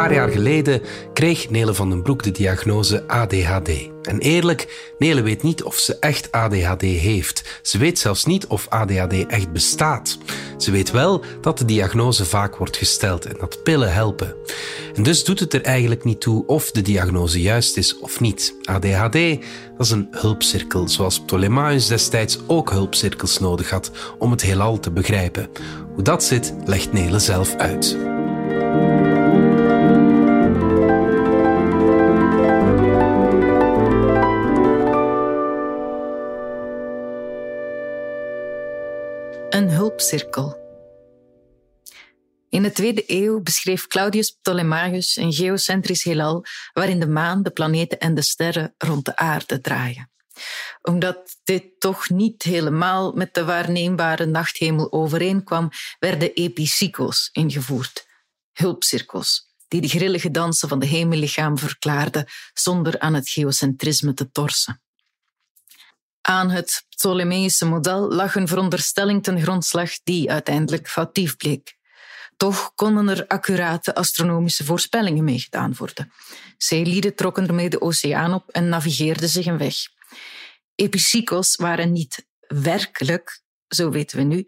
paar jaar geleden kreeg Nele van den Broek de diagnose ADHD. En eerlijk, Nele weet niet of ze echt ADHD heeft. Ze weet zelfs niet of ADHD echt bestaat. Ze weet wel dat de diagnose vaak wordt gesteld en dat pillen helpen. En dus doet het er eigenlijk niet toe of de diagnose juist is of niet. ADHD dat is een hulpcirkel, zoals Ptolemaeus destijds ook hulpcirkels nodig had om het heelal te begrijpen. Hoe dat zit, legt Nele zelf uit. In de tweede eeuw beschreef Claudius Ptolemaios een geocentrisch heelal waarin de maan, de planeten en de sterren rond de aarde draaien. Omdat dit toch niet helemaal met de waarneembare nachthemel overeenkwam, werden epicycles ingevoerd, hulpcirkels, die de grillige dansen van de hemellichaam verklaarden zonder aan het geocentrisme te torsen. Aan het Ptolemeïsche model lag een veronderstelling ten grondslag die uiteindelijk foutief bleek. Toch konden er accurate astronomische voorspellingen mee gedaan worden. Zeelieden trokken ermee de oceaan op en navigeerden zich een weg. Epicycles waren niet werkelijk, zo weten we nu,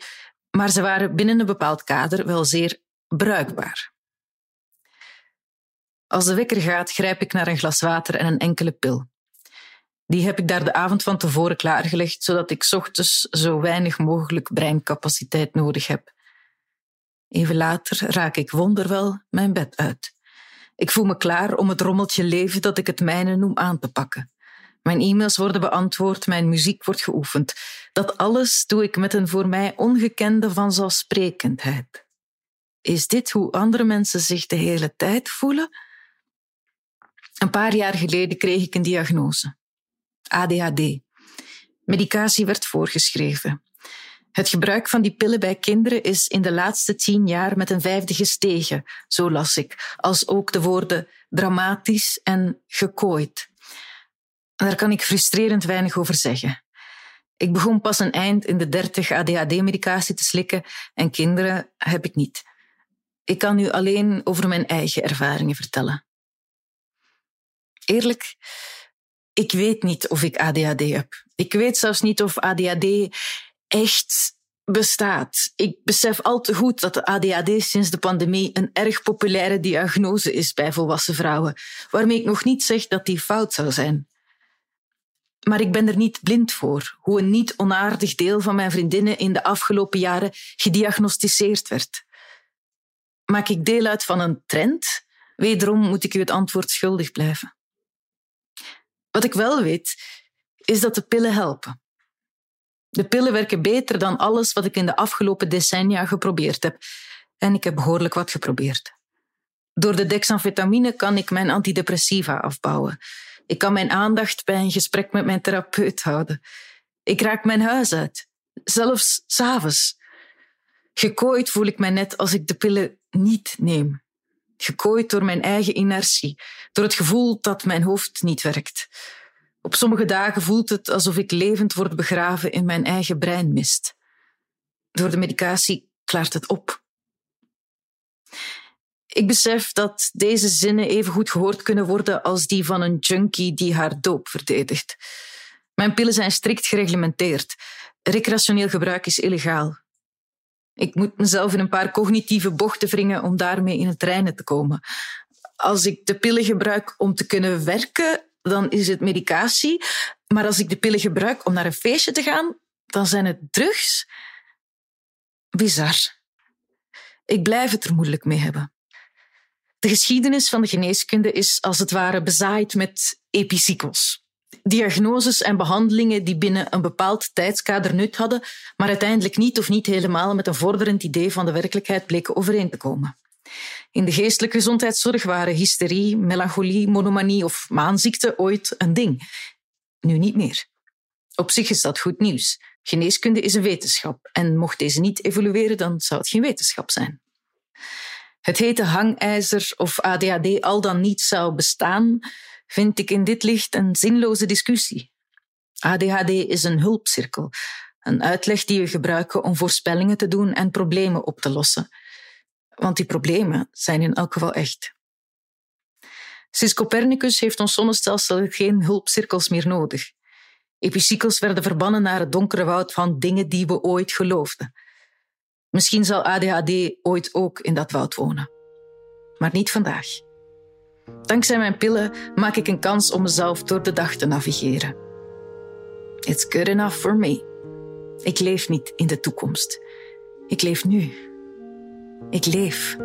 maar ze waren binnen een bepaald kader wel zeer bruikbaar. Als de wekker gaat, grijp ik naar een glas water en een enkele pil. Die heb ik daar de avond van tevoren klaargelegd, zodat ik ochtends zo weinig mogelijk breincapaciteit nodig heb. Even later raak ik wonderwel mijn bed uit. Ik voel me klaar om het rommeltje leven dat ik het mijne noem aan te pakken. Mijn e-mails worden beantwoord, mijn muziek wordt geoefend. Dat alles doe ik met een voor mij ongekende vanzelfsprekendheid. Is dit hoe andere mensen zich de hele tijd voelen? Een paar jaar geleden kreeg ik een diagnose. ADHD. Medicatie werd voorgeschreven. Het gebruik van die pillen bij kinderen is in de laatste tien jaar met een vijfde gestegen, zo las ik, als ook de woorden dramatisch en gekooid. Daar kan ik frustrerend weinig over zeggen. Ik begon pas een eind in de dertig ADHD-medicatie te slikken en kinderen heb ik niet. Ik kan nu alleen over mijn eigen ervaringen vertellen. Eerlijk, ik weet niet of ik ADHD heb. Ik weet zelfs niet of ADHD echt bestaat. Ik besef al te goed dat de ADHD sinds de pandemie een erg populaire diagnose is bij volwassen vrouwen, waarmee ik nog niet zeg dat die fout zou zijn. Maar ik ben er niet blind voor hoe een niet onaardig deel van mijn vriendinnen in de afgelopen jaren gediagnosticeerd werd. Maak ik deel uit van een trend? Wederom moet ik u het antwoord schuldig blijven. Wat ik wel weet, is dat de pillen helpen. De pillen werken beter dan alles wat ik in de afgelopen decennia geprobeerd heb. En ik heb behoorlijk wat geprobeerd. Door de dexamfetamine kan ik mijn antidepressiva afbouwen. Ik kan mijn aandacht bij een gesprek met mijn therapeut houden. Ik raak mijn huis uit, zelfs s'avonds. Gekooid voel ik mij net als ik de pillen niet neem. Gekooid door mijn eigen inertie, door het gevoel dat mijn hoofd niet werkt. Op sommige dagen voelt het alsof ik levend word begraven in mijn eigen breinmist. Door de medicatie klaart het op. Ik besef dat deze zinnen even goed gehoord kunnen worden als die van een junkie die haar doop verdedigt. Mijn pillen zijn strikt gereglementeerd. Recreationeel gebruik is illegaal. Ik moet mezelf in een paar cognitieve bochten wringen om daarmee in het reinen te komen. Als ik de pillen gebruik om te kunnen werken, dan is het medicatie. Maar als ik de pillen gebruik om naar een feestje te gaan, dan zijn het drugs. Bizar. Ik blijf het er moeilijk mee hebben. De geschiedenis van de geneeskunde is als het ware bezaaid met epicycles. Diagnoses en behandelingen die binnen een bepaald tijdskader nut hadden, maar uiteindelijk niet of niet helemaal met een vorderend idee van de werkelijkheid bleken overeen te komen. In de geestelijke gezondheidszorg waren hysterie, melancholie, monomanie of maanziekte ooit een ding. Nu niet meer. Op zich is dat goed nieuws. Geneeskunde is een wetenschap en mocht deze niet evolueren, dan zou het geen wetenschap zijn. Het hete hangijzer of ADHD al dan niet zou bestaan, vind ik in dit licht een zinloze discussie. ADHD is een hulpcirkel, een uitleg die we gebruiken om voorspellingen te doen en problemen op te lossen. Want die problemen zijn in elk geval echt. Sinds Copernicus heeft ons zonnestelsel geen hulpcirkels meer nodig. Epicycels werden verbannen naar het donkere woud van dingen die we ooit geloofden. Misschien zal ADHD ooit ook in dat woud wonen. Maar niet vandaag. Dankzij mijn pillen maak ik een kans om mezelf door de dag te navigeren. It's good enough for me. Ik leef niet in de toekomst. Ik leef nu. Ik leef.